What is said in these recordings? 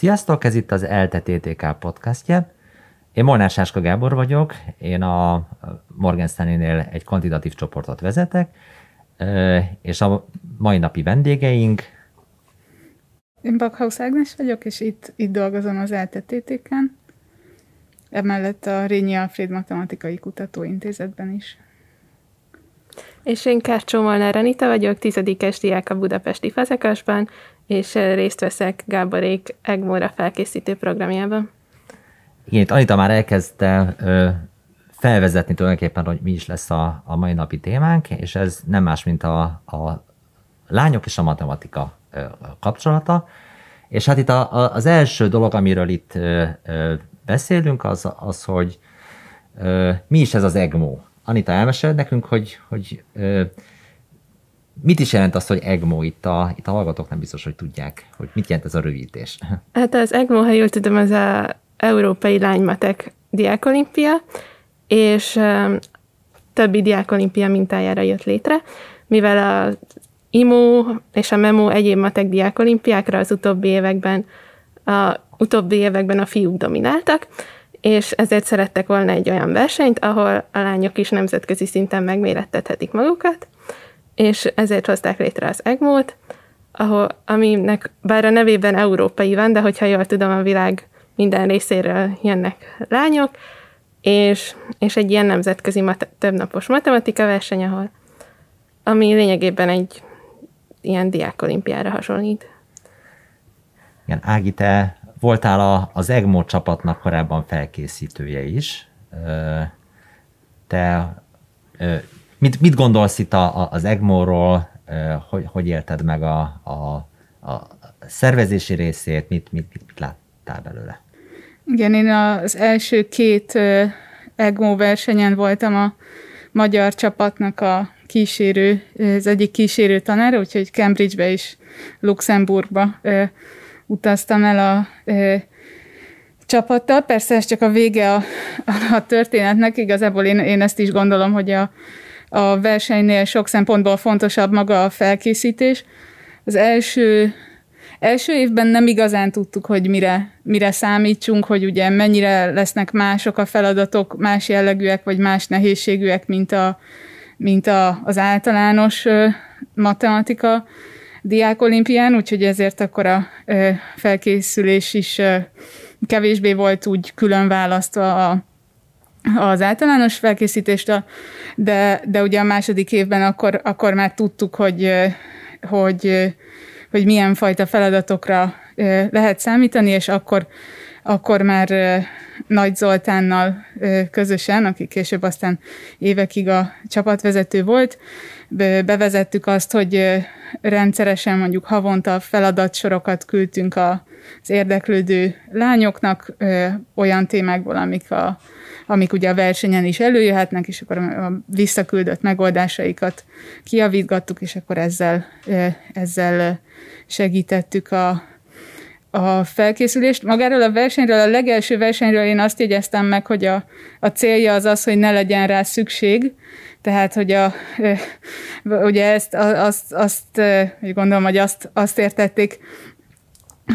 Sziasztok, ez itt az ELTE TTK podcastje. Én Molnár Sáska Gábor vagyok, én a Morgan Stanley-nél egy kvantitatív csoportot vezetek, és a mai napi vendégeink... Én Backhaus Ágnes vagyok, és itt, itt dolgozom az ELTE TTK-n, emellett a Rényi Alfred Matematikai Kutatóintézetben is. És én Kárcsó Molnár Anita vagyok, tizedikes diák a Budapesti Fazekasban, és részt veszek Gáborék Egmóra felkészítő programjában. Igen, itt Anita már elkezdte ö, felvezetni tulajdonképpen, hogy mi is lesz a, a mai napi témánk, és ez nem más, mint a, a lányok és a matematika ö, kapcsolata. És hát itt a, a, az első dolog, amiről itt ö, ö, beszélünk, az, az hogy ö, mi is ez az EGMO. Anita, elmeséled nekünk, hogy, hogy ö, Mit is jelent az, hogy EGMO? Itt a, itt a hallgatók nem biztos, hogy tudják, hogy mit jelent ez a rövidítés. Hát az EGMO, ha jól tudom, az a Európai Lánymatek Diákolimpia, és um, többi diákolimpia mintájára jött létre, mivel a IMO és a MEMO egyéb matek diákolimpiákra az utóbbi években a utóbbi években a fiúk domináltak, és ezért szerettek volna egy olyan versenyt, ahol a lányok is nemzetközi szinten megmérettethetik magukat, és ezért hozták létre az EGMO-t, ahol, aminek bár a nevében európai van, de hogyha jól tudom, a világ minden részéről jönnek lányok, és, és egy ilyen nemzetközi mat- többnapos matematika verseny, ahol, ami lényegében egy ilyen diákolimpiára hasonlít. Igen, Ági, te voltál a, az EGMO csapatnak korábban felkészítője is. Te Mit, mit gondolsz itt a, a, az EGMO-ról, hogy, hogy élted meg a, a, a szervezési részét, mit, mit, mit, mit láttál belőle? Igen, én az első két EGMO versenyen voltam a magyar csapatnak a kísérő, az egyik kísérő tanára, úgyhogy Cambridgebe és Luxemburgba ö, utaztam el a ö, csapattal. Persze ez csak a vége a, a történetnek, igazából én, én ezt is gondolom, hogy a, a versenynél sok szempontból fontosabb maga a felkészítés. Az első, első évben nem igazán tudtuk, hogy mire, mire számítsunk, hogy ugye mennyire lesznek mások a feladatok, más jellegűek, vagy más nehézségűek, mint, a, mint a, az általános matematika diákolimpián, úgyhogy ezért akkor a felkészülés is kevésbé volt úgy külön választva a, az általános felkészítést, de, de ugye a második évben akkor, akkor már tudtuk, hogy, hogy, hogy milyen fajta feladatokra lehet számítani, és akkor, akkor már Nagy Zoltánnal közösen, aki később aztán évekig a csapatvezető volt, bevezettük azt, hogy rendszeresen mondjuk havonta feladatsorokat küldtünk az érdeklődő lányoknak olyan témákból, amik a, amik ugye a versenyen is előjöhetnek, és akkor a visszaküldött megoldásaikat kiavítgattuk, és akkor ezzel, ezzel segítettük a, a felkészülést. Magáról a versenyről, a legelső versenyről én azt jegyeztem meg, hogy a, a célja az az, hogy ne legyen rá szükség, tehát, hogy a, ugye ezt, azt, azt gondolom, hogy azt, azt értették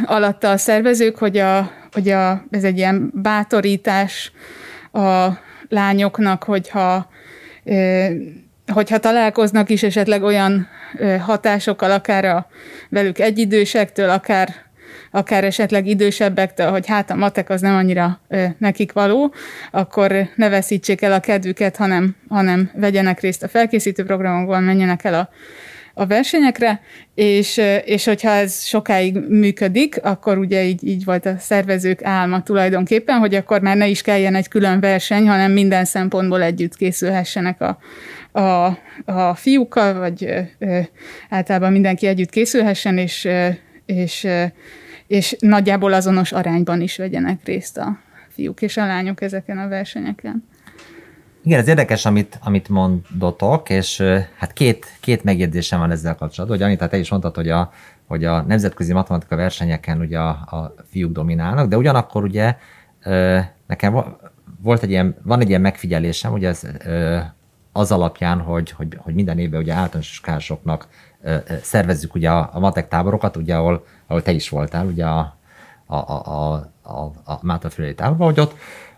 alatta a szervezők, hogy, a, hogy a, ez egy ilyen bátorítás, a lányoknak, hogyha hogyha találkoznak is esetleg olyan hatásokkal, akár a velük egyidősektől, akár, akár esetleg idősebbektől, hogy hát a matek az nem annyira nekik való, akkor ne veszítsék el a kedvüket, hanem, hanem vegyenek részt a felkészítő programokban, menjenek el a a versenyekre, és, és hogyha ez sokáig működik, akkor ugye így, így volt a szervezők álma tulajdonképpen, hogy akkor már ne is kelljen egy külön verseny, hanem minden szempontból együtt készülhessenek a, a, a fiúkkal, vagy ö, általában mindenki együtt készülhessen, és, és, és nagyjából azonos arányban is vegyenek részt a fiúk és a lányok ezeken a versenyeken. Igen, ez érdekes, amit, amit mondotok, és hát két, két megjegyzésem van ezzel kapcsolatban, hogy Anita, te is mondtad, hogy a, hogy a nemzetközi matematika versenyeken ugye a, a fiúk dominálnak, de ugyanakkor ugye nekem volt egy ilyen, van egy ilyen megfigyelésem, ugye ez az alapján, hogy, hogy, hogy minden évben ugye általános iskolásoknak szervezzük ugye a, a matek táborokat, ugye ahol, ahol te is voltál, ugye a, a, a, a, a, a Mátrafülei táborba, hogy ott,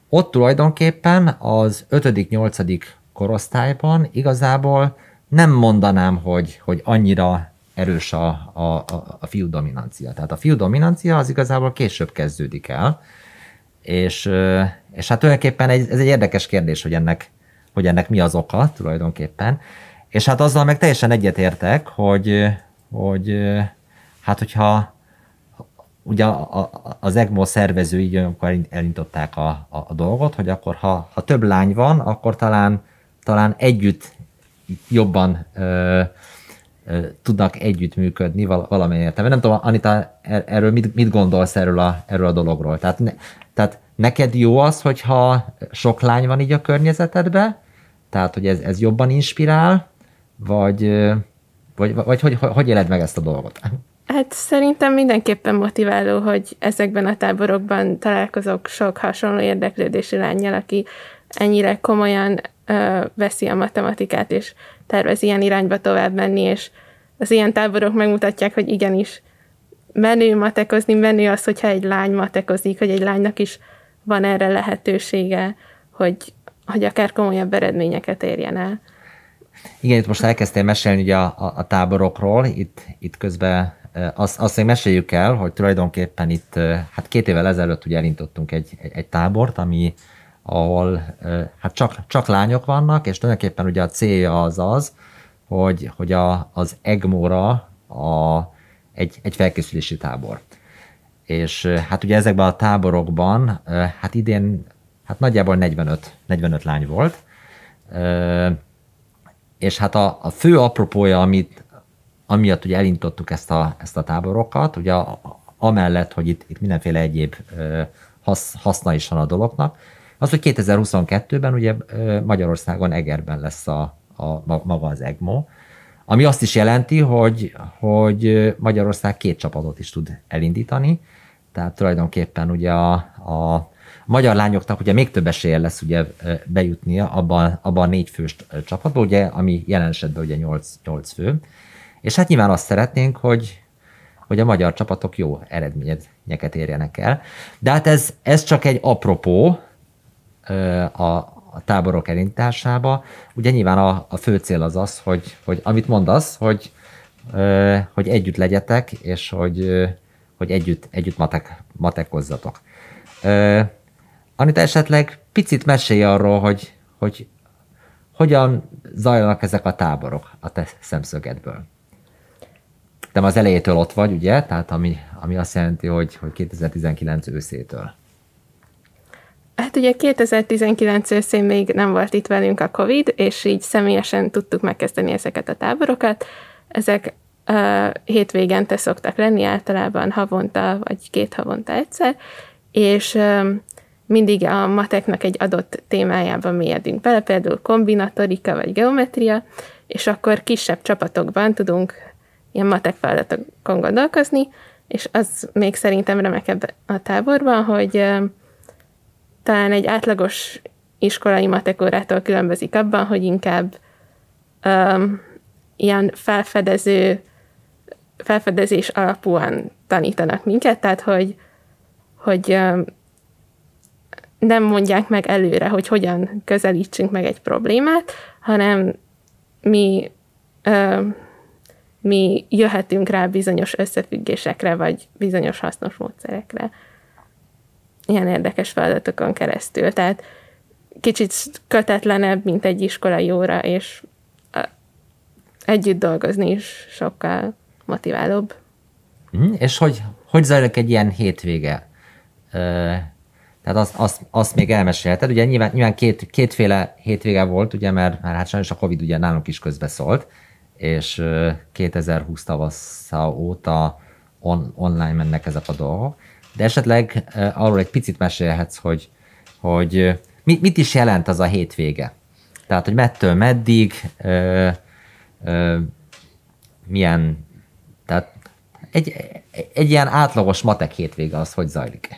ott tulajdonképpen az 5.-8. korosztályban igazából nem mondanám, hogy, hogy annyira erős a, a, a fiú dominancia. Tehát a fiú dominancia az igazából később kezdődik el, és, és hát tulajdonképpen egy, ez egy érdekes kérdés, hogy ennek, hogy ennek mi az oka tulajdonképpen. És hát azzal meg teljesen egyetértek, hogy, hogy hát hogyha ugye az EGMO szervezői amikor elindították a, a, a dolgot, hogy akkor ha, ha több lány van, akkor talán, talán együtt jobban ö, tudnak együttműködni valamilyen értelme. Nem tudom, Anita, er-, erről mit, mit gondolsz erről a, erről a dologról? Tehát, ne, tehát neked jó az, hogyha sok lány van így a környezetedben, tehát hogy ez, ez jobban inspirál, vagy, vagy, vagy hogy, hogy éled meg ezt a dolgot? Hát szerintem mindenképpen motiváló, hogy ezekben a táborokban találkozok sok hasonló érdeklődési lányjal, aki ennyire komolyan ö, veszi a matematikát, és tervez ilyen irányba tovább menni, és az ilyen táborok megmutatják, hogy igenis menő matekozni, menő az, hogyha egy lány matekozik, hogy egy lánynak is van erre lehetősége, hogy, hogy akár komolyabb eredményeket érjen el. Igen, itt most elkezdtél mesélni ugye a, a, a táborokról, itt, itt közben azt, azt még meséljük el, hogy tulajdonképpen itt hát két évvel ezelőtt ugye elindítottunk egy, egy, egy tábort, ami ahol hát csak, csak lányok vannak, és tulajdonképpen ugye a célja az az, hogy, hogy a, az EGMO-ra a, egy, egy felkészülési tábor. És hát ugye ezekben a táborokban, hát idén hát nagyjából 45, 45 lány volt, és hát a, a fő apropója, amit, amiatt ugye elintottuk ezt a, ezt a táborokat, ugye amellett, hogy itt, itt mindenféle egyéb hasz, haszna is van a dolognak, az, hogy 2022-ben ugye Magyarországon Egerben lesz a, a, maga az EGMO, ami azt is jelenti, hogy, hogy Magyarország két csapatot is tud elindítani, tehát tulajdonképpen ugye a, a magyar lányoknak ugye még több esélye lesz ugye bejutnia abban, abban a négy fős csapatba, ugye, ami jelen esetben ugye 8, 8 fő. És hát nyilván azt szeretnénk, hogy, hogy a magyar csapatok jó eredményeket érjenek el. De hát ez, ez csak egy apropó a, a táborok elindításába. Ugye nyilván a, a fő cél az az, hogy, hogy amit mondasz, hogy, hogy együtt legyetek, és hogy, hogy együtt, együtt matek, matekozzatok. Anita esetleg picit mesélj arról, hogy, hogy hogyan zajlanak ezek a táborok a te szemszögedből. De az elejétől ott vagy, ugye? Tehát ami, ami azt jelenti, hogy, hogy 2019 őszétől. Hát ugye 2019 őszén még nem volt itt velünk a Covid, és így személyesen tudtuk megkezdeni ezeket a táborokat. Ezek uh, hétvégente szoktak lenni, általában havonta vagy két havonta egyszer, és uh, mindig a mateknak egy adott témájában mélyedünk bele, például kombinatorika vagy geometria, és akkor kisebb csapatokban tudunk ilyen matek feladatokon gondolkozni, és az még szerintem remekebb a táborban, hogy talán egy átlagos iskolai matekórától különbözik abban, hogy inkább um, ilyen felfedező, felfedezés alapúan tanítanak minket, tehát hogy, hogy um, nem mondják meg előre, hogy hogyan közelítsünk meg egy problémát, hanem mi, um, mi jöhetünk rá bizonyos összefüggésekre, vagy bizonyos hasznos módszerekre ilyen érdekes feladatokon keresztül. Tehát kicsit kötetlenebb, mint egy iskolai óra, és együtt dolgozni is sokkal motiválóbb. Mm, és hogy, hogy zajlik egy ilyen hétvége? Tehát azt, azt, azt még elmesélted. Ugye nyilván, nyilván két, kétféle hétvége volt, ugye, mert, mert hát sajnos a Covid ugye nálunk is közbeszólt, és 2020 tavasza óta on, online mennek ezek a dolgok de esetleg arról egy picit mesélhetsz, hogy, hogy mit, mit is jelent az a hétvége? Tehát, hogy mettől meddig, uh, uh, milyen, tehát egy, egy ilyen átlagos matek hétvége az hogy zajlik?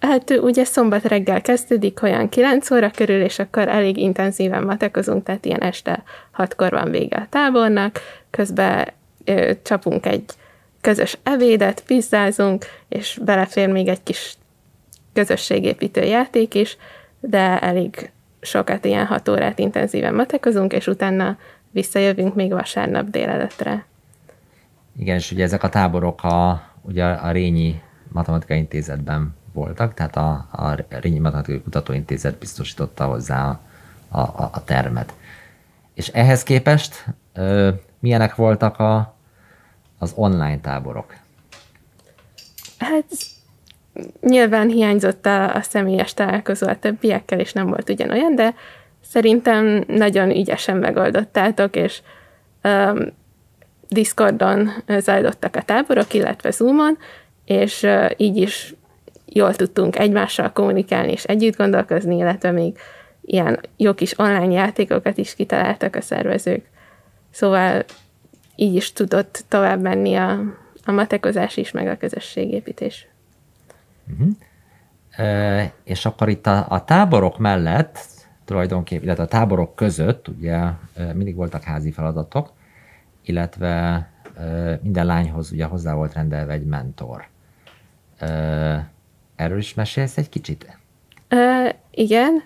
Hát ugye szombat reggel kezdődik, olyan 9 óra körül, és akkor elég intenzíven matekozunk, tehát ilyen este hatkor van vége a tábornak, közben ö, csapunk egy közös evédet, pizzázunk, és belefér még egy kis közösségépítő játék is, de elég sokat, ilyen hat órát intenzíven matekozunk, és utána visszajövünk még vasárnap délelőttre. Igen, és ugye ezek a táborok a, ugye a Rényi Matematikai Intézetben voltak, tehát a, a Rényi Matematikai Kutatóintézet biztosította hozzá a, a, a termet. És ehhez képest ö, milyenek voltak a, az online táborok? Hát nyilván hiányzott a, a személyes találkozó a többiekkel, és nem volt ugyanolyan, de szerintem nagyon ügyesen megoldottátok, és um, Discordon zajlottak a táborok, illetve Zoomon, és így is jól tudtunk egymással kommunikálni és együtt gondolkozni, illetve még ilyen jó kis online játékokat is kitaláltak a szervezők. Szóval így is tudott tovább menni a, a matekozás is, meg a közösségépítés. Uh-huh. E, és akkor itt a, a táborok mellett, tulajdonképpen, illetve a táborok között ugye mindig voltak házi feladatok, illetve minden lányhoz ugye hozzá volt rendelve egy mentor. E, erről is mesélsz egy kicsit? E, igen.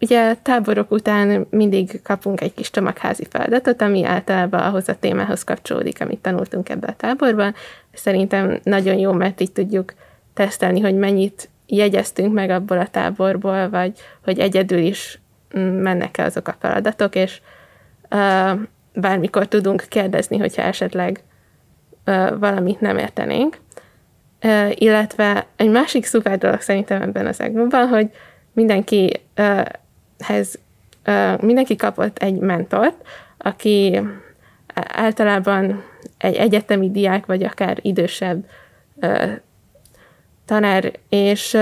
Ugye táborok után mindig kapunk egy kis tömegházi feladatot, ami általában ahhoz a témához kapcsolódik, amit tanultunk ebbe a táborban. Szerintem nagyon jó, mert így tudjuk tesztelni, hogy mennyit jegyeztünk meg abból a táborból, vagy hogy egyedül is mennek-e azok a feladatok, és uh, bármikor tudunk kérdezni, hogyha esetleg uh, valamit nem értenénk. Illetve egy másik szuper dolog szerintem ebben az egmóban, hogy mindenkihez mindenki kapott egy mentort, aki általában egy egyetemi diák, vagy akár idősebb tanár, és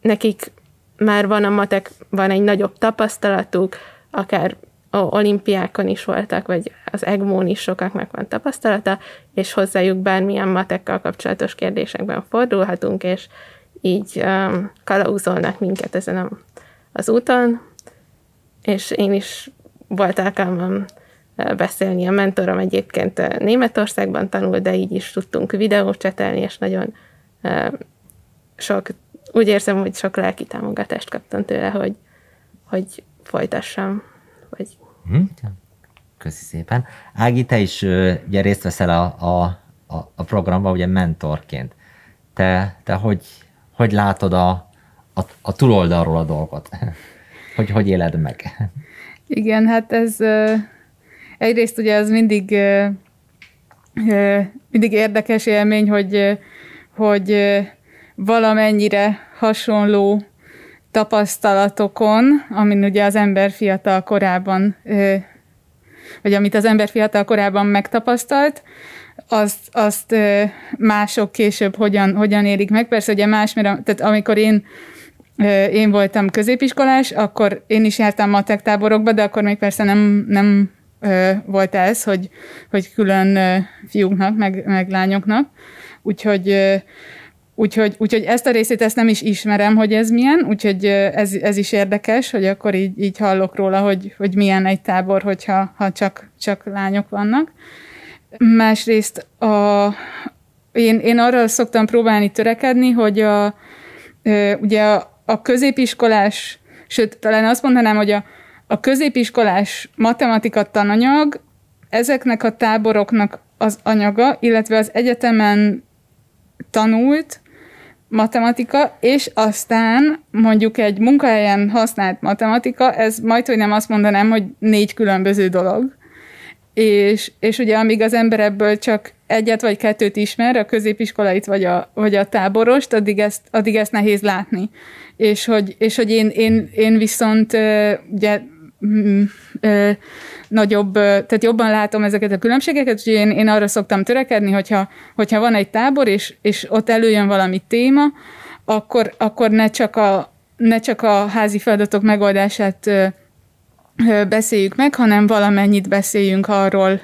nekik már van a matek, van egy nagyobb tapasztalatuk, akár olimpiákon is voltak, vagy az EGMO-n is sokaknak van tapasztalata, és hozzájuk bármilyen matekkal kapcsolatos kérdésekben fordulhatunk, és így um, kalauzolnak minket ezen a, az úton, és én is volt alkalmam beszélni, a mentorom egyébként Németországban tanul, de így is tudtunk videót csetelni, és nagyon sok, úgy érzem, hogy sok lelki támogatást kaptam tőle, hogy, hogy folytassam. Vagy... Hm? Köszi szépen. Ági, te is ugye részt veszel a, a, a, a programban, ugye mentorként. Te, te hogy, hogy látod a, a, a túloldalról a dolgot? hogy, hogy éled meg? Igen, hát ez egyrészt ugye ez mindig mindig érdekes élmény, hogy hogy valamennyire hasonló tapasztalatokon, amin ugye az ember fiatal korában, vagy amit az ember fiatal korában megtapasztalt, azt, azt mások később hogyan, hogyan érik meg. Persze ugye más, mert tehát amikor én én voltam középiskolás, akkor én is jártam matek táborokba, de akkor még persze nem, nem volt ez, hogy, hogy külön fiúknak, meg, meg lányoknak. Úgyhogy Úgyhogy, úgyhogy ezt a részét ezt nem is ismerem, hogy ez milyen, úgyhogy ez, ez is érdekes, hogy akkor így, így hallok róla, hogy, hogy milyen egy tábor, hogyha ha csak, csak lányok vannak. Másrészt a, én, én arra szoktam próbálni törekedni, hogy a, ugye a, a középiskolás, sőt, talán azt mondanám, hogy a, a középiskolás matematika tananyag ezeknek a táboroknak az anyaga, illetve az egyetemen tanult matematika, és aztán mondjuk egy munkahelyen használt matematika, ez majd, hogy nem azt mondanám, hogy négy különböző dolog. És, és ugye amíg az ember ebből csak egyet vagy kettőt ismer, a középiskolait vagy a, vagy a táborost, addig ezt, addig ezt nehéz látni. És hogy, és hogy én, én, én viszont ugye nagyobb, tehát jobban látom ezeket a különbségeket, úgyhogy én, én arra szoktam törekedni, hogyha, hogyha van egy tábor, és, és ott előjön valami téma, akkor, akkor ne, csak a, ne csak a házi feladatok megoldását beszéljük meg, hanem valamennyit beszéljünk arról,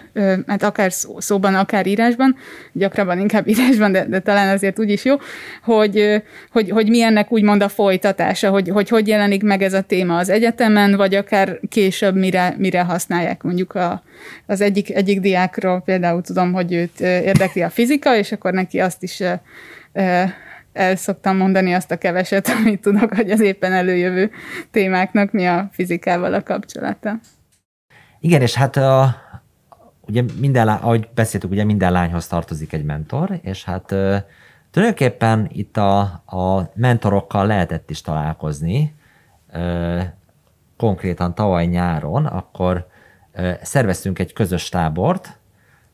hát akár szóban, akár írásban, gyakrabban inkább írásban, de, de talán azért úgy is jó, hogy, hogy, hogy ennek úgymond a folytatása, hogy, hogy hogy jelenik meg ez a téma az egyetemen, vagy akár később mire, mire használják. Mondjuk a, az egyik, egyik diákról például tudom, hogy őt érdekli a fizika, és akkor neki azt is el szoktam mondani azt a keveset, amit tudok, hogy az éppen előjövő témáknak mi a fizikával a kapcsolata. Igen, és hát a, ugye minden, ahogy beszéltük, ugye minden lányhoz tartozik egy mentor, és hát tulajdonképpen itt a, a mentorokkal lehetett is találkozni, konkrétan tavaly nyáron, akkor szerveztünk egy közös tábort,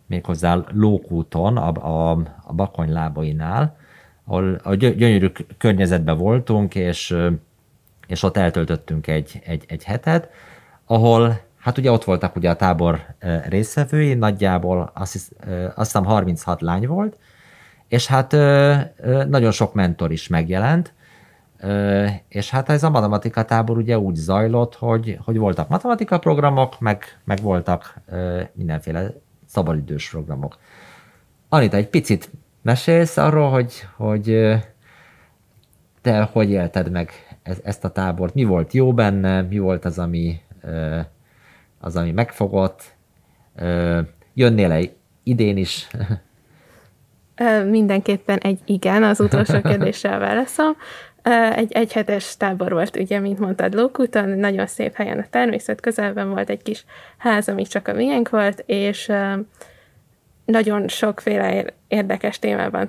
méghozzá Lókúton, a, a, a Bakony lábainál, ahol a gyönyörű környezetben voltunk, és, és ott eltöltöttünk egy, egy, egy hetet, ahol hát ugye ott voltak ugye a tábor részvevői, nagyjából azt, hisz, azt hiszem 36 lány volt, és hát nagyon sok mentor is megjelent, és hát ez a matematika tábor ugye úgy zajlott, hogy, hogy voltak matematika programok, meg, meg voltak mindenféle szabadidős programok. Anita, egy picit Mesélsz arról, hogy, hogy te hogy élted meg ezt a tábort? Mi volt jó benne? Mi volt az, ami, az, ami megfogott? Jönnél-e idén is? Mindenképpen egy igen, az utolsó kérdéssel válaszom. Egy egyhetes tábor volt, ugye, mint mondtad, Lókúton, nagyon szép helyen a természet közelben volt egy kis ház, ami csak a miénk volt, és nagyon sokféle érdekes témában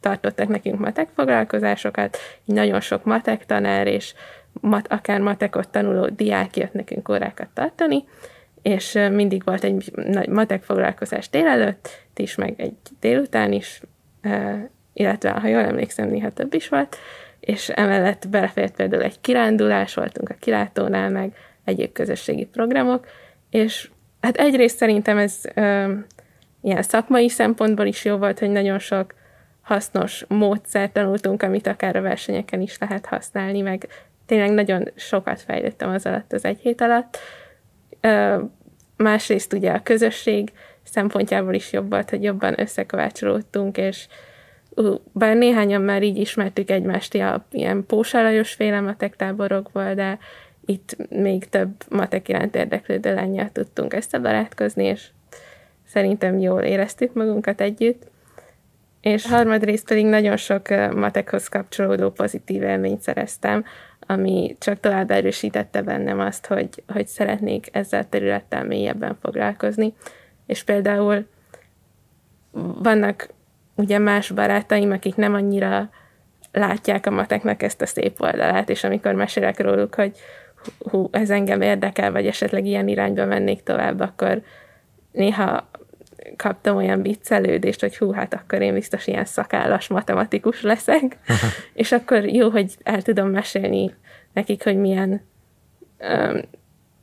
tartottak nekünk matek foglalkozásokat, nagyon sok matek tanár és mat, akár matekot tanuló diák jött nekünk órákat tartani, és mindig volt egy nagy matek foglalkozás délelőtt is, meg egy délután is, illetve, ha jól emlékszem, néha több is volt, és emellett belefért például egy kirándulás, voltunk a kilátónál, meg egyéb közösségi programok, és hát egyrészt szerintem ez ilyen szakmai szempontból is jó volt, hogy nagyon sok hasznos módszert tanultunk, amit akár a versenyeken is lehet használni, meg tényleg nagyon sokat fejlődtem az alatt, az egy hét alatt. Másrészt ugye a közösség szempontjából is jobb volt, hogy jobban összekovácsolódtunk, és bár néhányan már így ismertük egymást a ilyen pósalajos féle matek táborokból, de itt még több matek iránt érdeklődő lányjal tudtunk összebarátkozni, és szerintem jól éreztük magunkat együtt, és harmadrészt pedig nagyon sok matekhoz kapcsolódó pozitív élményt szereztem, ami csak tovább erősítette bennem azt, hogy, hogy szeretnék ezzel a területtel mélyebben foglalkozni. És például vannak ugye más barátaim, akik nem annyira látják a mateknek ezt a szép oldalát, és amikor mesélek róluk, hogy hú, ez engem érdekel, vagy esetleg ilyen irányba mennék tovább, akkor néha kaptam olyan viccelődést, hogy hú, hát akkor én biztos ilyen szakállas matematikus leszek, és akkor jó, hogy el tudom mesélni nekik, hogy milyen um,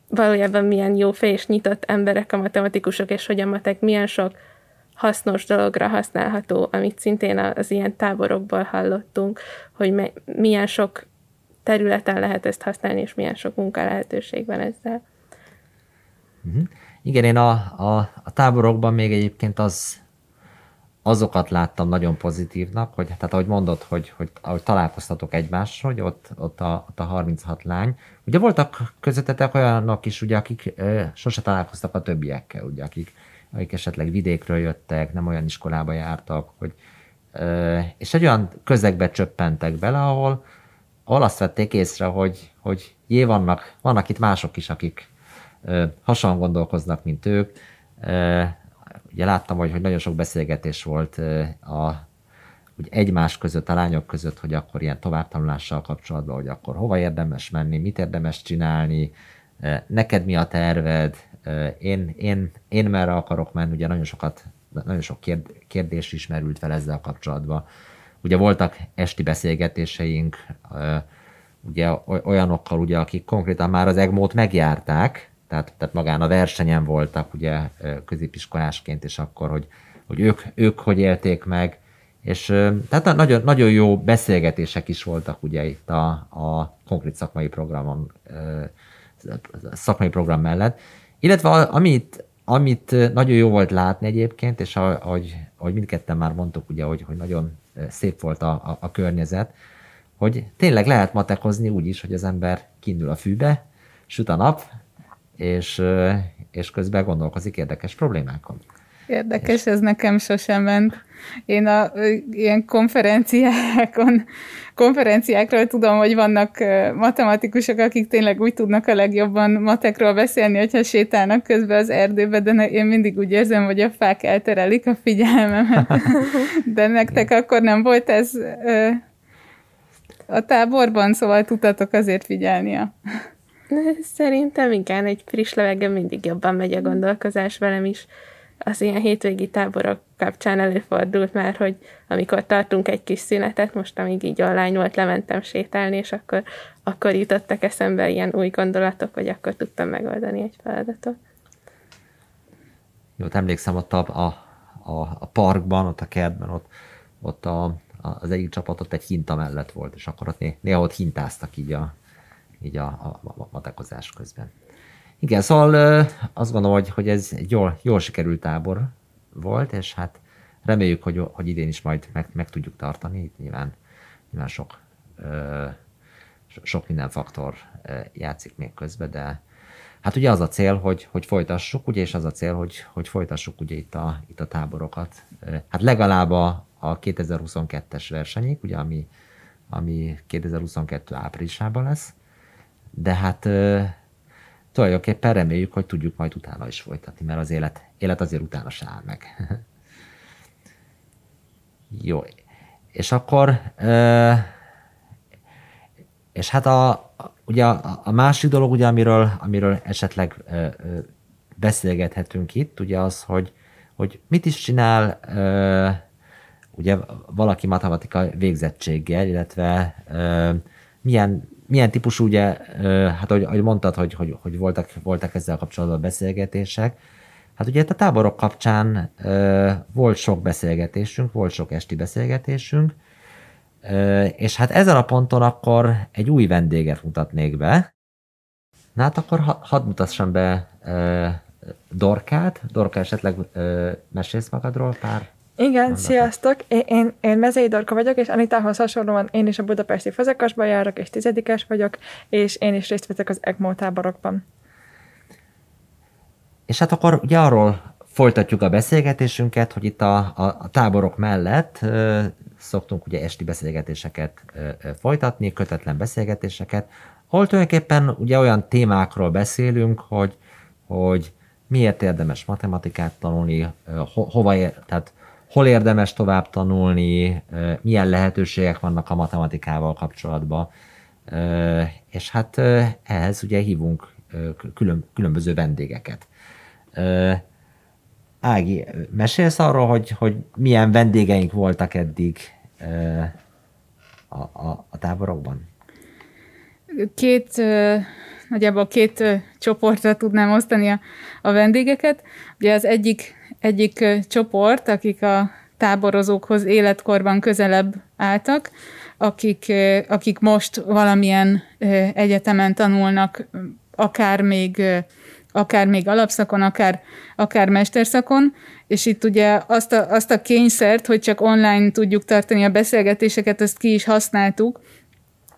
valójában milyen jó fej és nyitott emberek a matematikusok, és hogy a matek milyen sok hasznos dologra használható, amit szintén az ilyen táborokból hallottunk, hogy me, milyen sok területen lehet ezt használni, és milyen sok munka lehetőség van ezzel. Igen, én a, a, a táborokban még egyébként az, azokat láttam nagyon pozitívnak, hogy tehát ahogy mondod, hogy, hogy ahogy találkoztatok egymással, hogy ott, ott, a, ott a 36 lány. Ugye voltak közöttetek olyanok is, ugye, akik e, sose találkoztak a többiekkel, ugye, akik, akik esetleg vidékről jöttek, nem olyan iskolába jártak, hogy, e, és egy olyan közegbe csöppentek bele, ahol, ahol azt vették észre, hogy, hogy jé, vannak, vannak itt mások is, akik, hasonlóan gondolkoznak, mint ők. Ugye láttam, hogy, hogy nagyon sok beszélgetés volt a, úgy egymás között, a lányok között, hogy akkor ilyen továbbtanulással kapcsolatban, hogy akkor hova érdemes menni, mit érdemes csinálni, neked mi a terved, én, én, én merre akarok menni, ugye nagyon sokat, nagyon sok kérdés is merült fel ezzel kapcsolatban. Ugye voltak esti beszélgetéseink, ugye olyanokkal, ugye, akik konkrétan már az EGMO-t megjárták, tehát, tehát magán a versenyen voltak ugye középiskolásként, és akkor, hogy, hogy ők, ők hogy élték meg, és tehát nagyon, nagyon jó beszélgetések is voltak ugye itt a, a konkrét szakmai programon szakmai program mellett. Illetve amit, amit nagyon jó volt látni egyébként, és ahogy, ahogy mindketten már mondtuk, ugye, hogy, hogy nagyon szép volt a, a, a környezet, hogy tényleg lehet matekozni úgy is, hogy az ember kiindul a fűbe, süt a nap, és, és közben gondolkozik érdekes problémákon. Érdekes, ez nekem sosem ment. Én a ilyen konferenciákon, konferenciákról tudom, hogy vannak matematikusok, akik tényleg úgy tudnak a legjobban matekról beszélni, hogyha sétálnak közben az erdőbe, de én mindig úgy érzem, hogy a fák elterelik a figyelmemet. De nektek akkor nem volt ez a táborban, szóval tudtatok azért figyelni a... Szerintem igen, egy friss levegő mindig jobban megy a gondolkozás velem is az ilyen hétvégi táborok kapcsán előfordult már, hogy amikor tartunk egy kis szünetet, most amíg így online volt, lementem sétálni, és akkor, akkor jutottak eszembe ilyen új gondolatok, hogy akkor tudtam megoldani egy feladatot. Jó, emlékszem ott a, a, a, a parkban, ott a kertben, ott, ott a, a, az egyik csapat ott egy hinta mellett volt, és akkor ott néha ott hintáztak így a, így a, a, a matekozás közben. Igen, szóval azt gondolom, hogy, hogy ez egy jól, jól sikerült tábor volt, és hát reméljük, hogy, hogy idén is majd meg, meg tudjuk tartani. Itt nyilván, nyilván sok, sok minden faktor játszik még közben, de hát ugye az a cél, hogy, hogy folytassuk, ugye, és az a cél, hogy, hogy folytassuk ugye itt a, itt a táborokat. Hát legalább a, a 2022-es versenyig, ugye, ami, ami 2022 áprilisában lesz, de hát tulajdonképpen reméljük, hogy tudjuk majd utána is folytatni, mert az élet, élet azért utána se áll meg. Jó. És akkor, és hát a, ugye a, a másik dolog, ugye, amiről, amiről esetleg beszélgethetünk itt, ugye az, hogy, hogy mit is csinál ugye valaki matematika végzettséggel, illetve milyen milyen típusú, ugye, hát ahogy, ahogy mondtad, hogy, hogy, hogy voltak, voltak ezzel kapcsolatban beszélgetések, hát ugye a táborok kapcsán volt sok beszélgetésünk, volt sok esti beszélgetésünk, és hát ezen a ponton akkor egy új vendéget mutatnék be. Na hát akkor ha, hadd mutassam be Dorkát. Dorka, esetleg mesélsz magadról pár igen, Annak sziasztok! Én, én, én Mezei Dorka vagyok, és Anitához hasonlóan én is a budapesti fazekasban járok, és tizedikes vagyok, és én is részt veszek az EGMO táborokban. És hát akkor ugye arról folytatjuk a beszélgetésünket, hogy itt a, a, a táborok mellett ö, szoktunk ugye esti beszélgetéseket ö, ö, folytatni, kötetlen beszélgetéseket, ahol tulajdonképpen ugye olyan témákról beszélünk, hogy, hogy miért érdemes matematikát tanulni, ho, hova, ér, tehát hol érdemes tovább tanulni, milyen lehetőségek vannak a matematikával kapcsolatban, és hát ehhez ugye hívunk külön, különböző vendégeket. Ági, mesélsz arról, hogy, hogy milyen vendégeink voltak eddig a, a, a táborokban? Két, nagyjából két csoportra tudnám osztani a, a vendégeket. Ugye az egyik egyik csoport, akik a táborozókhoz életkorban közelebb álltak, akik, akik most valamilyen egyetemen tanulnak, akár még, akár még alapszakon, akár, akár mesterszakon, és itt ugye azt a, azt a kényszert, hogy csak online tudjuk tartani a beszélgetéseket, ezt ki is használtuk,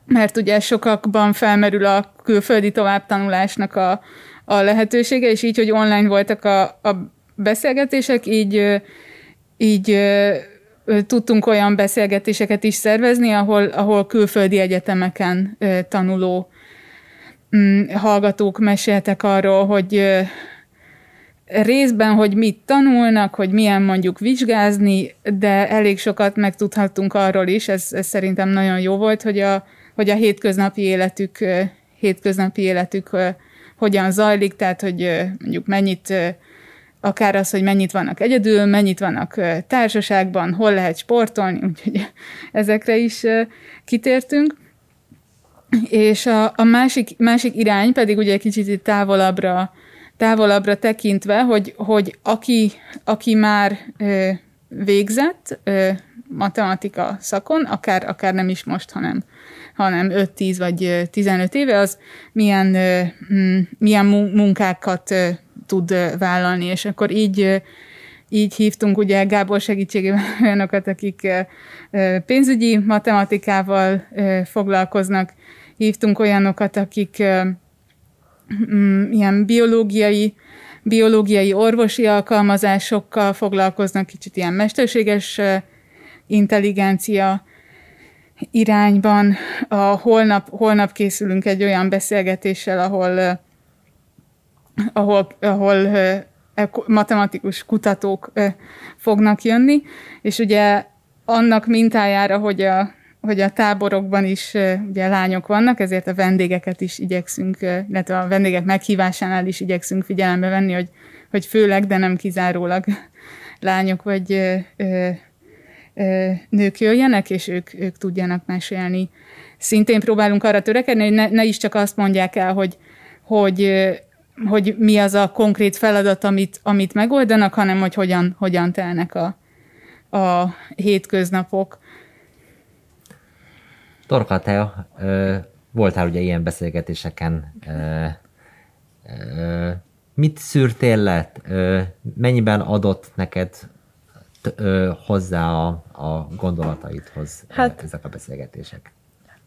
mert ugye sokakban felmerül a külföldi továbbtanulásnak a, a lehetősége, és így, hogy online voltak a, a beszélgetések, így, így tudtunk olyan beszélgetéseket is szervezni, ahol, ahol külföldi egyetemeken tanuló mm, hallgatók meséltek arról, hogy részben, hogy mit tanulnak, hogy milyen mondjuk vizsgázni, de elég sokat megtudhattunk arról is, ez, ez szerintem nagyon jó volt, hogy a, hogy a hétköznapi életük, hétköznapi életük hogyan zajlik, tehát hogy mondjuk mennyit akár az, hogy mennyit vannak egyedül, mennyit vannak társaságban, hol lehet sportolni, úgyhogy ezekre is kitértünk. És a, a másik, másik irány pedig ugye kicsit távolabbra, távolabbra tekintve, hogy, hogy aki, aki már ö, végzett matematika szakon, akár, akár nem is most, hanem, hanem 5-10 vagy 15 éve, az milyen, mm, milyen munkákat tud vállalni, és akkor így így hívtunk ugye Gábor segítségével olyanokat, akik pénzügyi matematikával foglalkoznak, hívtunk olyanokat, akik mm, ilyen biológiai, biológiai orvosi alkalmazásokkal foglalkoznak, kicsit ilyen mesterséges intelligencia irányban. A holnap, holnap készülünk egy olyan beszélgetéssel, ahol ahol, ahol E, matematikus kutatók fognak jönni, és ugye annak mintájára, hogy a, hogy a táborokban is ugye lányok vannak, ezért a vendégeket is igyekszünk, illetve a vendégek meghívásánál is igyekszünk figyelembe venni, hogy, hogy főleg, de nem kizárólag lányok vagy ö, ö, nők jöjjenek, és ők, ők tudjanak mesélni. Szintén próbálunk arra törekedni, hogy ne, ne is csak azt mondják el, hogy, hogy hogy mi az a konkrét feladat, amit, amit megoldanak, hanem hogy hogyan, hogyan telnek a, a hétköznapok. Torka, te ö, voltál ugye ilyen beszélgetéseken, ö, ö, mit szűrtél le, ö, mennyiben adott neked ö, hozzá a, a gondolataidhoz hát, ezek a beszélgetések?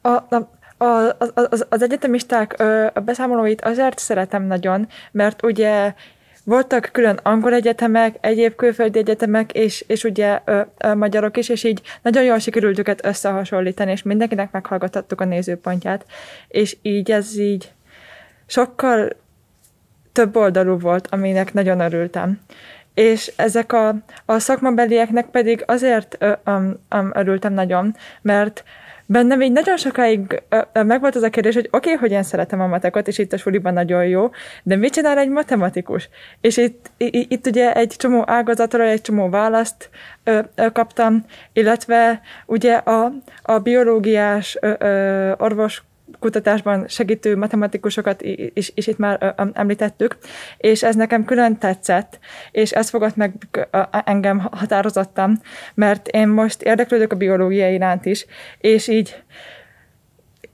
A, a, a, az, az egyetemisták a beszámolóit azért szeretem nagyon, mert ugye voltak külön angol egyetemek, egyéb külföldi egyetemek, és, és ugye ö, ö, magyarok is, és így nagyon jól sikerült őket összehasonlítani, és mindenkinek meghallgathattuk a nézőpontját, és így ez így sokkal több oldalú volt, aminek nagyon örültem. És ezek a, a szakmabelieknek pedig azért ö, ö, ö, örültem nagyon, mert bennem így nagyon sokáig megvolt az a kérdés, hogy oké, okay, hogy én szeretem a matekot, és itt a suliban nagyon jó, de mit csinál egy matematikus? És itt, itt, itt ugye egy csomó ágazatról egy csomó választ kaptam, illetve ugye a, a biológiás orvos kutatásban segítő matematikusokat is, is itt már említettük, és ez nekem külön tetszett, és ez fogott meg engem határozottan, mert én most érdeklődök a biológia iránt is, és így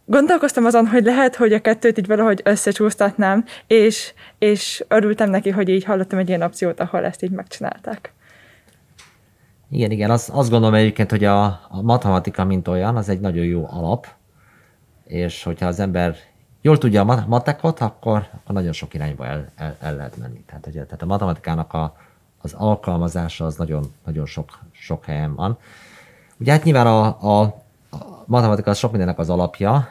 gondolkoztam azon, hogy lehet, hogy a kettőt így valahogy összecsúsztatnám, és, és örültem neki, hogy így hallottam egy ilyen opciót, ahol ezt így megcsinálták. Igen, igen, azt, azt gondolom egyébként, hogy a, a matematika, mint olyan, az egy nagyon jó alap, és hogyha az ember jól tudja a matekot, akkor, nagyon sok irányba el, el, el lehet menni. Tehát, ugye, tehát a matematikának a, az alkalmazása az nagyon, nagyon sok, sok helyen van. Ugye hát nyilván a, a, a matematika az sok mindennek az alapja,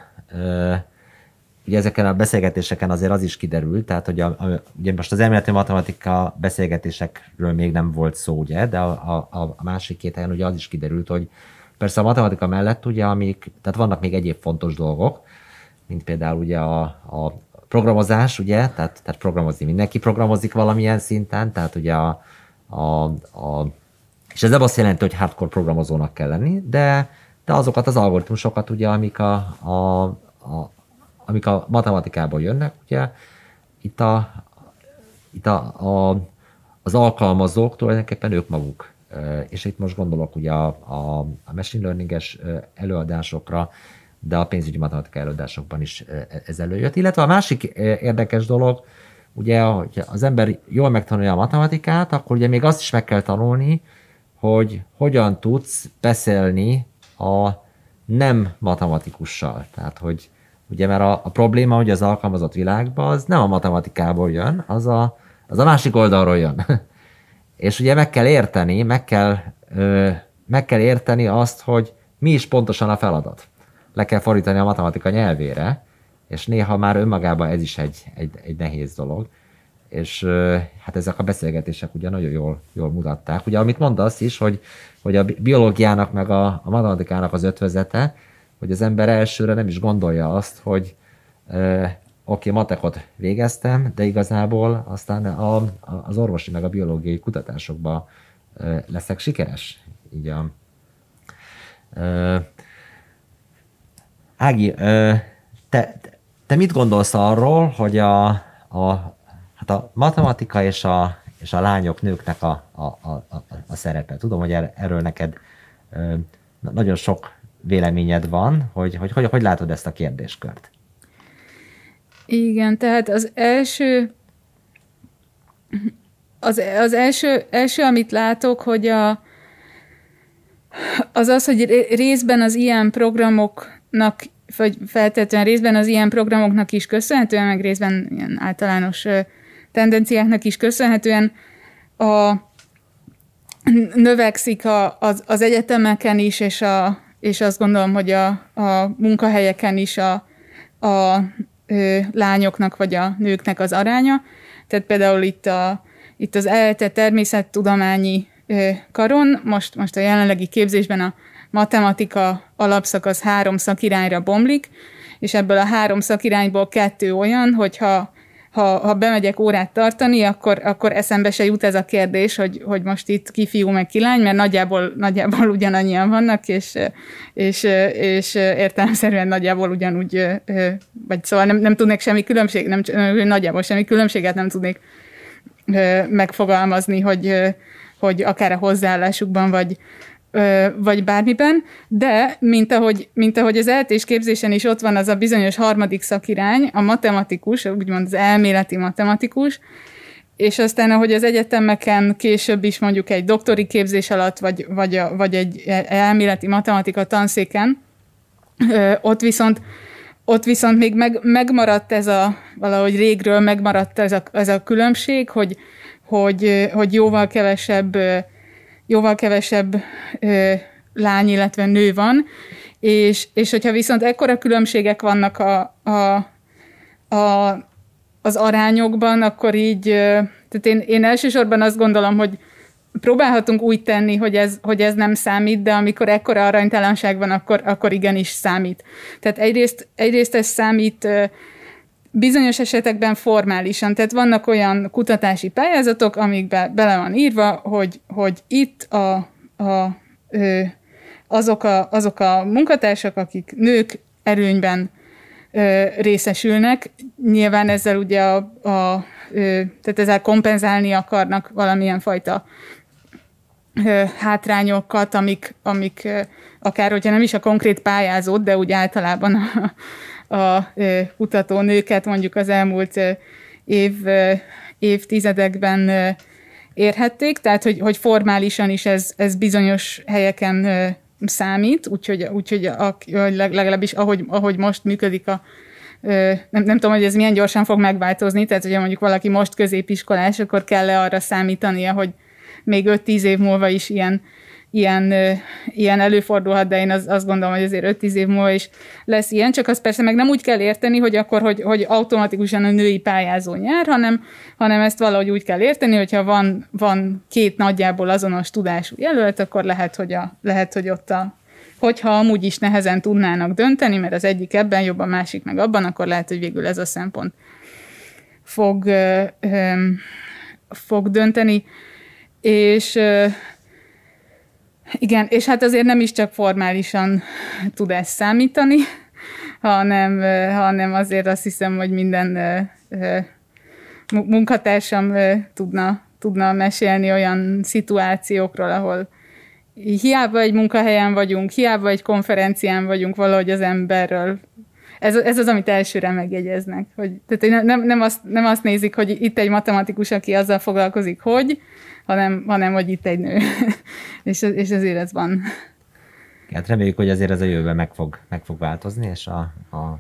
ugye ezeken a beszélgetéseken azért az is kiderült, tehát hogy a, a, ugye most az elméleti matematika beszélgetésekről még nem volt szó, ugye, de a, a, a másik két helyen ugye az is kiderült, hogy Persze a matematika mellett ugye, amik, tehát vannak még egyéb fontos dolgok, mint például ugye a, a programozás, ugye, tehát, tehát programozni mindenki programozik valamilyen szinten, tehát ugye a, a, a és ez nem azt jelenti, hogy hardcore programozónak kell lenni, de, de azokat az algoritmusokat, ugye, amik a, a, a, amik a matematikából jönnek, ugye, itt, a, itt a, a, az alkalmazók tulajdonképpen ők maguk és itt most gondolok ugye a, a, a machine learninges előadásokra, de a pénzügyi matematika előadásokban is ez előjött. Illetve a másik érdekes dolog, ugye, hogy az ember jól megtanulja a matematikát, akkor ugye még azt is meg kell tanulni, hogy hogyan tudsz beszélni a nem matematikussal. Tehát, hogy ugye mert a, a probléma, hogy az alkalmazott világban az nem a matematikából jön, az a, az a másik oldalról jön. És ugye meg kell érteni, meg kell, ö, meg kell érteni azt, hogy mi is pontosan a feladat. Le kell fordítani a matematika nyelvére, és néha már önmagában ez is egy, egy, egy nehéz dolog. És ö, hát ezek a beszélgetések ugye nagyon jól, jól mutatták. Ugye amit mondasz is, hogy, hogy a biológiának meg a, a matematikának az ötvözete, hogy az ember elsőre nem is gondolja azt, hogy oké, matekot végeztem, de igazából aztán a, a, az orvosi meg a biológiai kutatásokban leszek sikeres. Így a, ö, Ági, ö, te, te mit gondolsz arról, hogy a, a, hát a matematika és a, és a lányok, nőknek a, a, a, a szerepe? Tudom, hogy er, erről neked ö, nagyon sok véleményed van, hogy hogy, hogy, hogy látod ezt a kérdéskört? Igen, tehát az első az, az első, első, amit látok, hogy a, az az, hogy részben az ilyen programoknak, vagy feltétlenül részben az ilyen programoknak is köszönhetően, meg részben ilyen általános tendenciáknak is köszönhetően a, növekszik a, az, az egyetemeken is, és, a, és azt gondolom, hogy a, a munkahelyeken is a, a lányoknak vagy a nőknek az aránya. Tehát például itt, a, itt az ELTE természettudományi ö, karon, most, most a jelenlegi képzésben a matematika alapszakasz három szakirányra bomlik, és ebből a három szakirányból kettő olyan, hogyha ha, ha bemegyek órát tartani, akkor, akkor eszembe se jut ez a kérdés, hogy, hogy most itt ki fiú meg kilány, mert nagyjából, nagyjából ugyanannyian vannak, és, és, és értelemszerűen nagyjából ugyanúgy, vagy szóval nem, nem tudnék semmi különbség, nem, nagyjából semmi különbséget nem tudnék megfogalmazni, hogy, hogy akár a hozzáállásukban, vagy, vagy bármiben, de mint ahogy, mint ahogy az eltés képzésen is ott van az a bizonyos harmadik szakirány, a matematikus, úgymond az elméleti matematikus, és aztán, ahogy az egyetemeken később is mondjuk egy doktori képzés alatt, vagy, vagy, a, vagy egy elméleti matematika tanszéken, ott viszont ott viszont még meg, megmaradt ez a, valahogy régről megmaradt ez a, ez a különbség, hogy, hogy, hogy jóval kevesebb jóval kevesebb ö, lány, illetve nő van, és, és hogyha viszont ekkora különbségek vannak a, a, a, az arányokban, akkor így, tehát én, én elsősorban azt gondolom, hogy próbálhatunk úgy tenni, hogy ez, hogy ez nem számít, de amikor ekkora aranytalanság van, akkor, akkor igenis számít. Tehát egyrészt, egyrészt ez számít bizonyos esetekben formálisan, tehát vannak olyan kutatási pályázatok, amikbe bele van írva, hogy, hogy itt a, a, ö, azok, a, azok a munkatársak, akik nők erőnyben ö, részesülnek, nyilván ezzel ugye a, a ö, tehát ezzel kompenzálni akarnak valamilyen fajta ö, hátrányokat, amik, amik ö, akár, hogyha nem is a konkrét pályázót, de úgy általában a, a kutatónőket mondjuk az elmúlt év, évtizedekben érhették, tehát hogy, hogy formálisan is ez, ez bizonyos helyeken számít, úgyhogy, úgyhogy a, legalábbis ahogy, ahogy most működik a nem, nem tudom, hogy ez milyen gyorsan fog megváltozni, tehát hogyha mondjuk valaki most középiskolás, akkor kell-e arra számítania, hogy még 5-10 év múlva is ilyen ilyen, ilyen előfordulhat, de én az, azt gondolom, hogy azért 5-10 év múlva is lesz ilyen, csak azt persze meg nem úgy kell érteni, hogy akkor, hogy, hogy automatikusan a női pályázó nyer, hanem, hanem ezt valahogy úgy kell érteni, hogyha van, van két nagyjából azonos tudású jelölt, akkor lehet, hogy, a, lehet, hogy ott a hogyha amúgy is nehezen tudnának dönteni, mert az egyik ebben jobb, a másik meg abban, akkor lehet, hogy végül ez a szempont fog, ö, ö, fog dönteni. És ö, igen, és hát azért nem is csak formálisan tud ez számítani, hanem, hanem azért azt hiszem, hogy minden munkatársam tudna, tudna mesélni olyan szituációkról, ahol hiába egy munkahelyen vagyunk, hiába egy konferencián vagyunk, valahogy az emberről ez, ez az, amit elsőre megjegyeznek. Hogy, tehát nem, nem, azt, nem azt nézik, hogy itt egy matematikus, aki azzal foglalkozik, hogy, hanem, hanem hogy itt egy nő. és, és azért ez van. Hát reméljük, hogy azért ez a jövőben meg fog, meg fog változni, és a, a, a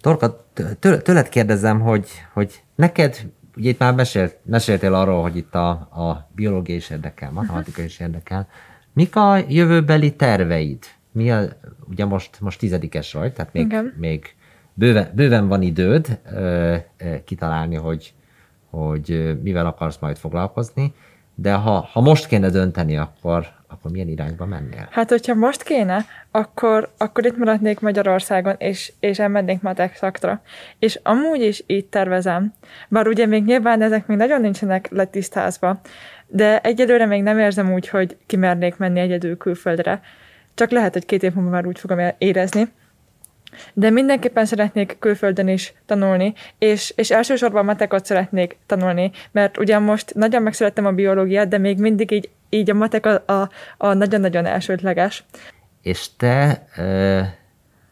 Torka, tőled kérdezem, hogy, hogy neked, ugye itt már mesélt, meséltél arról, hogy itt a, a biológia is érdekel, matematika is érdekel. Mik a jövőbeli terveid? Mi a, ugye most, most tizedikes vagy, tehát még, még bőven, bőven van időd ö, ö, kitalálni, hogy, hogy mivel akarsz majd foglalkozni, de ha, ha most kéne dönteni, akkor, akkor milyen irányba mennél? Hát, hogyha most kéne, akkor, akkor itt maradnék Magyarországon, és, és elmennék matek szakra. És amúgy is így tervezem, bár ugye még nyilván ezek még nagyon nincsenek letisztázva, de egyelőre még nem érzem úgy, hogy kimernék menni egyedül külföldre. Csak lehet, hogy két év múlva már úgy fogom érezni. De mindenképpen szeretnék külföldön is tanulni, és, és elsősorban matekot szeretnék tanulni, mert ugyan most nagyon megszerettem a biológiát, de még mindig így így a matek a, a, a nagyon-nagyon elsődleges. És te,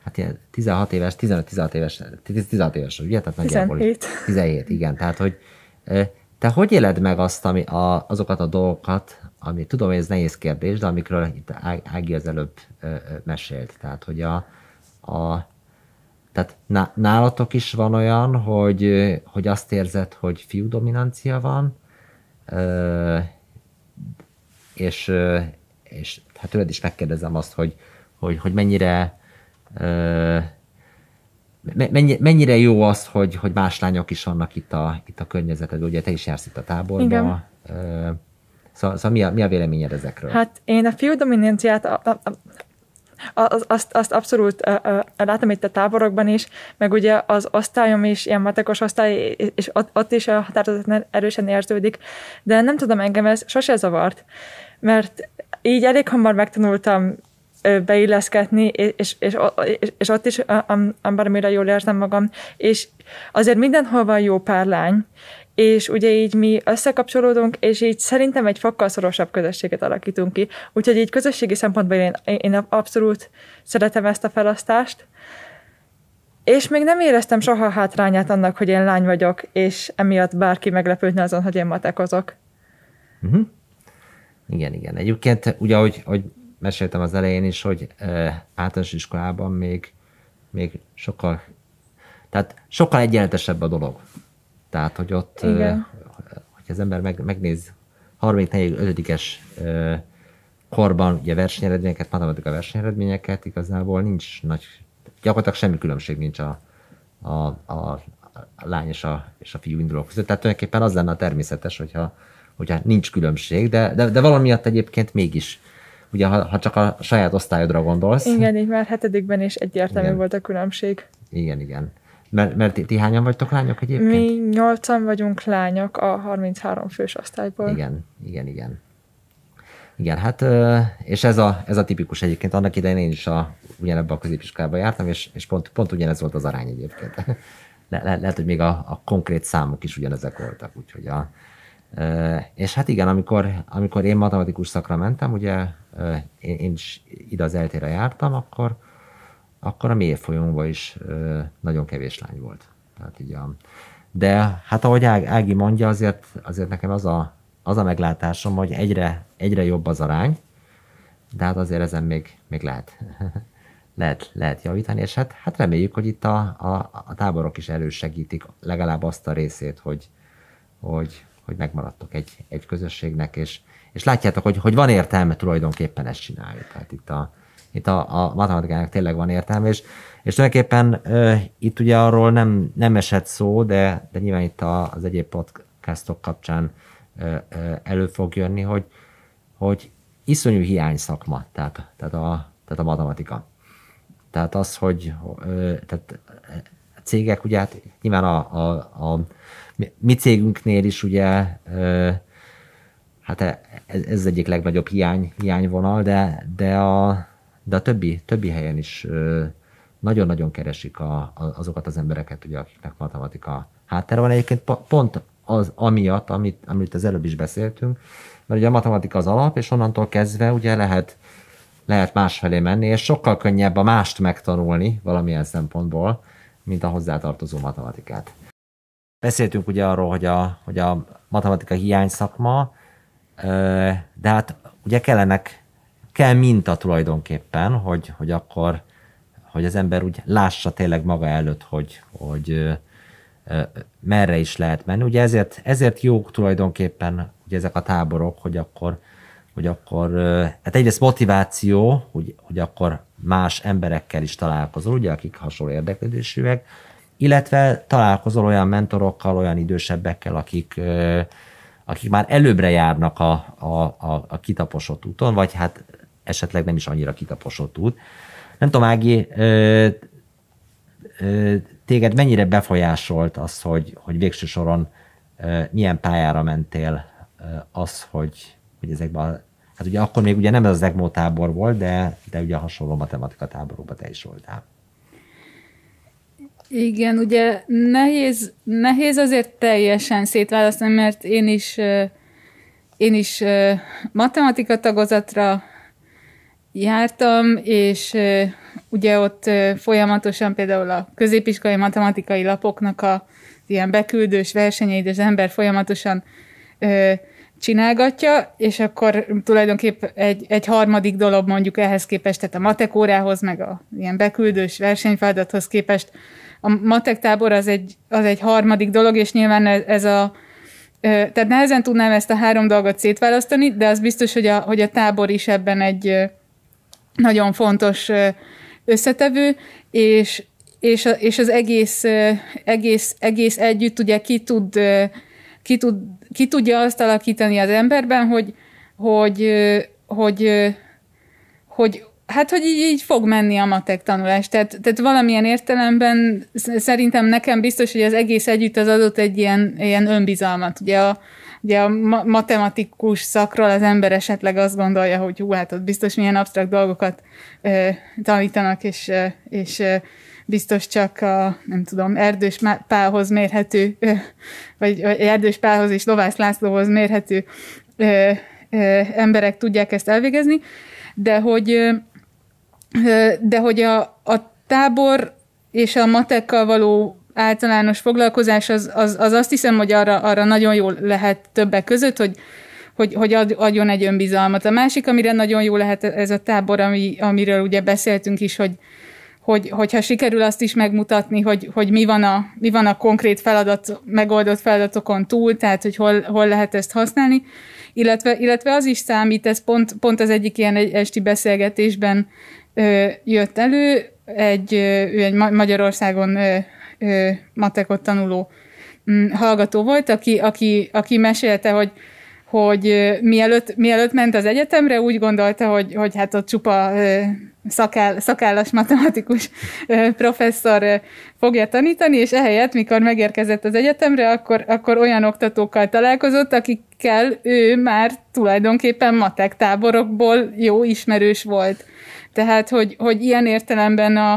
hát ilyen 16 éves, 15-16 éves, 16 éves, ugye? Tehát nagyjából 17. 17, igen. Tehát, hogy te hogy éled meg azt, ami, a, azokat a dolgokat, ami tudom, hogy ez nehéz kérdés, de amikről itt Ági az előbb mesélt. Tehát, hogy a, a tehát nálatok is van olyan, hogy, hogy azt érzed, hogy fiú dominancia van, és, és hát tőled is megkérdezem azt, hogy, hogy, hogy mennyire mennyire jó az, hogy, hogy más lányok is vannak itt a, itt a környezetedben, ugye te is jársz itt a táborban. Igen. Szóval, szóval mi, a, mi a véleményed ezekről? Hát én a fiú dominanciát a, a, az, azt, azt abszolút uh, uh, látom itt a táborokban is, meg ugye az osztályom is, ilyen matekos osztály, és ott, ott is a határozat erősen érződik, de nem tudom, engem ez sose zavart, mert így elég hamar megtanultam beilleszkedni, és, és, és, és ott is amire jól érzem magam, és azért mindenhol van jó pár lány, és ugye így mi összekapcsolódunk, és így szerintem egy fokkal szorosabb közösséget alakítunk ki. Úgyhogy így közösségi szempontból én, én abszolút szeretem ezt a felasztást. És még nem éreztem soha hátrányát annak, hogy én lány vagyok, és emiatt bárki meglepődne azon, hogy én matekozok. Uh-huh. Igen, igen. Egyébként, ugye, ahogy, ahogy meséltem az elején is, hogy általános iskolában még, még sokkal, tehát sokkal egyenletesebb a dolog. Tehát, hogy ott, Igen. hogy az ember meg, megnéz 34-5-es korban ugye versenyeredményeket, matematika versenyeredményeket, igazából nincs nagy, gyakorlatilag semmi különbség nincs a, a, a, a lány és a, és a fiú indulók között. Tehát tulajdonképpen az lenne a természetes, hogyha, hogyha nincs különbség, de, de, de valamiatt egyébként mégis ugye ha, ha csak a saját osztályodra gondolsz. Igen, így már hetedikben is egyértelmű igen. volt a különbség. Igen, igen. Mert, mert ti, ti hányan vagytok lányok egyébként? Mi nyolcan vagyunk lányok a 33 fős osztályból. Igen, igen, igen. Igen, hát és ez a, ez a tipikus egyébként, annak idején én is a, ugyanebben a középiskolában jártam, és, és pont, pont ugyanez volt az arány egyébként. Le, le, lehet, hogy még a, a konkrét számok is ugyanezek voltak, úgyhogy a, és hát igen, amikor, amikor én matematikus szakra mentem, ugye én, én is ide az eltére jártam, akkor, akkor a mélyfolyónkban is nagyon kevés lány volt. Tehát így a, de hát ahogy Ági mondja, azért, azért nekem az a, az a meglátásom, hogy egyre, egyre jobb az arány, de hát azért ezen még, még lehet, lehet, lehet javítani, és hát, hát reméljük, hogy itt a, a, a táborok is elősegítik legalább azt a részét, hogy, hogy, hogy megmaradtok egy, egy közösségnek, és, és látjátok, hogy, hogy van értelme tulajdonképpen ezt csinálni. Tehát itt a, itt a, a matematikának tényleg van értelme, és, és tulajdonképpen uh, itt ugye arról nem, nem esett szó, de, de nyilván itt a, az egyéb podcastok kapcsán uh, uh, elő fog jönni, hogy, hogy iszonyú hiány szakma, tehát, tehát, a, tehát a matematika. Tehát az, hogy uh, tehát a cégek, ugye hát nyilván a, a, a mi cégünknél is ugye uh, hát ez, ez egyik legnagyobb hiány, hiányvonal, de, de a, de a többi, többi helyen is nagyon-nagyon keresik a, azokat az embereket, ugye, akiknek matematika háttere van. Egyébként pont az amiatt, amit, amit az előbb is beszéltünk, mert ugye a matematika az alap, és onnantól kezdve ugye lehet, lehet másfelé menni, és sokkal könnyebb a mást megtanulni valamilyen szempontból, mint a hozzátartozó matematikát. Beszéltünk ugye arról, hogy a, hogy a matematika hiány szakma, de hát ugye kellenek kell minta tulajdonképpen, hogy, hogy akkor hogy az ember úgy lássa tényleg maga előtt, hogy, hogy merre is lehet menni. Ugye ezért, ezért jók tulajdonképpen ugye ezek a táborok, hogy akkor, hogy akkor hát egyrészt motiváció, hogy, hogy akkor más emberekkel is találkozol, ugye, akik hasonló érdeklődésűek, illetve találkozol olyan mentorokkal, olyan idősebbekkel, akik, akik már előbbre járnak a, a, a, a kitaposott úton, vagy hát esetleg nem is annyira kitaposott út. Nem tudom, Ági, ö, ö, téged mennyire befolyásolt az, hogy, hogy végső soron ö, milyen pályára mentél ö, az, hogy, hogy ezekben Hát ugye akkor még ugye nem ez az EGMO tábor volt, de, de ugye hasonló matematika táborokban te is voltál. Igen, ugye nehéz, nehéz azért teljesen szétválasztani, mert én is én is matematika tagozatra jártam, és ugye ott folyamatosan például a középiskolai matematikai lapoknak a ilyen beküldős versenyeid, az ember folyamatosan csinálgatja, és akkor tulajdonképp egy, egy harmadik dolog mondjuk ehhez képest, tehát a matek órához, meg a ilyen beküldős versenyfeladathoz képest, a matek tábor az egy, az egy harmadik dolog, és nyilván ez a tehát nehezen tudnám ezt a három dolgot szétválasztani, de az biztos, hogy a, hogy a tábor is ebben egy nagyon fontos összetevő, és, és, és az egész, egész, egész együtt ugye ki tud ki, tud, ki tudja azt alakítani az emberben, hogy, hogy, hogy, hogy Hát, hogy így, így fog menni a matek tanulás. Tehát, tehát valamilyen értelemben szerintem nekem biztos, hogy az egész együtt az adott egy ilyen, ilyen önbizalmat. Ugye a, ugye a matematikus szakról az ember esetleg azt gondolja, hogy hú, hát ott biztos milyen absztrakt dolgokat ö, tanítanak, és, ö, és ö, biztos csak a, nem tudom, Erdős Pálhoz mérhető, ö, vagy, Erdős Pálhoz és Lovász Lászlóhoz mérhető ö, ö, emberek tudják ezt elvégezni, de hogy de hogy a, a tábor és a matekkal való általános foglalkozás az, az, az azt hiszem, hogy arra, arra nagyon jól lehet többek között, hogy, hogy, hogy ad, adjon egy önbizalmat. A másik, amire nagyon jó lehet ez a tábor, ami, amiről ugye beszéltünk is, hogy, hogy, hogyha sikerül azt is megmutatni, hogy, hogy mi, van a, mi van a konkrét feladat, megoldott feladatokon túl, tehát hogy hol, hol lehet ezt használni, illetve, illetve az is számít, ez pont, pont az egyik ilyen esti beszélgetésben ö, jött elő, egy, ő egy Magyarországon ö, ö, matekot tanuló mm, hallgató volt, aki, aki, aki mesélte, hogy hogy mielőtt, mielőtt ment az egyetemre, úgy gondolta, hogy, hogy hát ott csupa szakáll, szakállas matematikus professzor fogja tanítani, és ehelyett, mikor megérkezett az egyetemre, akkor, akkor olyan oktatókkal találkozott, akikkel ő már tulajdonképpen matek táborokból jó ismerős volt. Tehát, hogy, hogy ilyen értelemben a,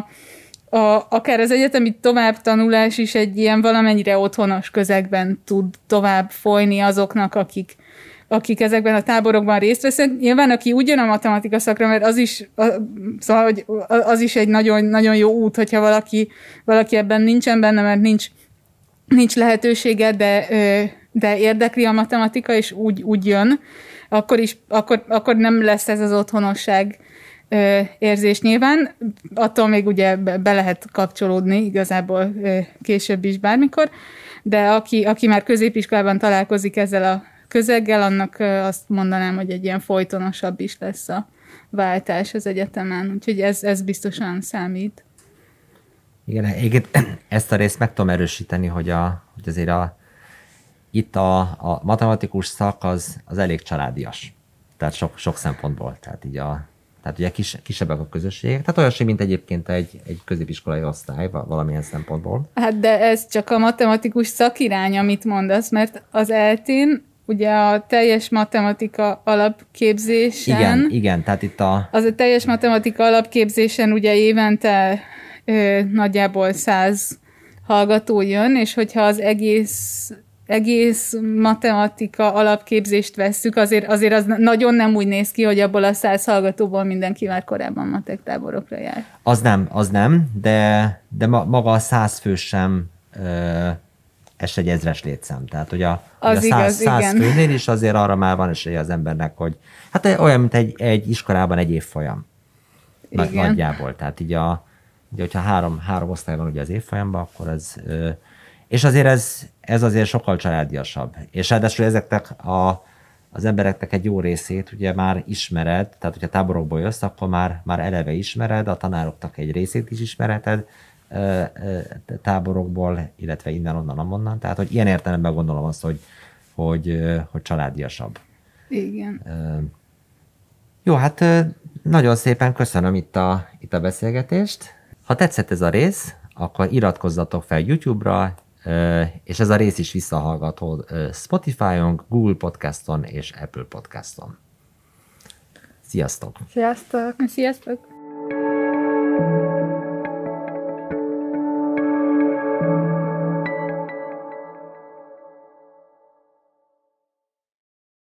a, akár az egyetemi továbbtanulás is egy ilyen valamennyire otthonos közegben tud tovább folyni azoknak, akik, akik ezekben a táborokban részt vesznek. Nyilván, aki úgy jön a matematika szakra, mert az is, szóval, hogy az is egy nagyon, nagyon jó út, hogyha valaki, valaki ebben nincsen benne, mert nincs, nincs lehetősége, de, de érdekli a matematika, és úgy, úgy jön, akkor, is, akkor, akkor nem lesz ez az otthonosság érzés nyilván, attól még ugye be lehet kapcsolódni igazából később is bármikor, de aki, aki már középiskolában találkozik ezzel a közeggel, annak azt mondanám, hogy egy ilyen folytonosabb is lesz a váltás az egyetemen, úgyhogy ez, ez biztosan számít. Igen, egyébként ezt a részt meg tudom erősíteni, hogy, a, hogy azért a, itt a, a matematikus szak az, az elég családias. Tehát sok, sok szempontból. Tehát így a, tehát ugye kis, kisebbek a közösségek, tehát olyasmi, mint egyébként egy, egy középiskolai osztály valamilyen szempontból. Hát de ez csak a matematikus szakirány, amit mondasz, mert az eltén ugye a teljes matematika alapképzésen... Igen, igen, tehát itt a... Az a teljes matematika alapképzésen ugye évente ö, nagyjából száz hallgató jön, és hogyha az egész egész matematika alapképzést vesszük, azért, azért az nagyon nem úgy néz ki, hogy abból a száz hallgatóból mindenki már korábban matek táborokra jár. Az nem, az nem, de, de maga a száz fő sem ö, ez egy ezres létszám. Tehát, hogy a, az hogy a száz, igaz, száz igen. főnél is azért arra már van esélye az embernek, hogy hát olyan, mint egy, egy iskolában egy évfolyam. Nagy, nagyjából. Tehát így a, ugye, hogyha három, három osztály van ugye az évfolyamban, akkor ez és azért ez, ez azért sokkal családiasabb. És ráadásul ezeknek a, az embereknek egy jó részét ugye már ismered, tehát hogyha táborokból jössz, akkor már, már eleve ismered, a tanároknak egy részét is ismereted táborokból, illetve innen, onnan, amonnan. Tehát, hogy ilyen értelemben gondolom azt, hogy, hogy, hogy családiasabb. Igen. Jó, hát nagyon szépen köszönöm itt a, itt a beszélgetést. Ha tetszett ez a rész, akkor iratkozzatok fel YouTube-ra, és ez a rész is visszahallgató Spotify-on, Google Podcaston és Apple Podcaston. Sziasztok! Sziasztok! Sziasztok!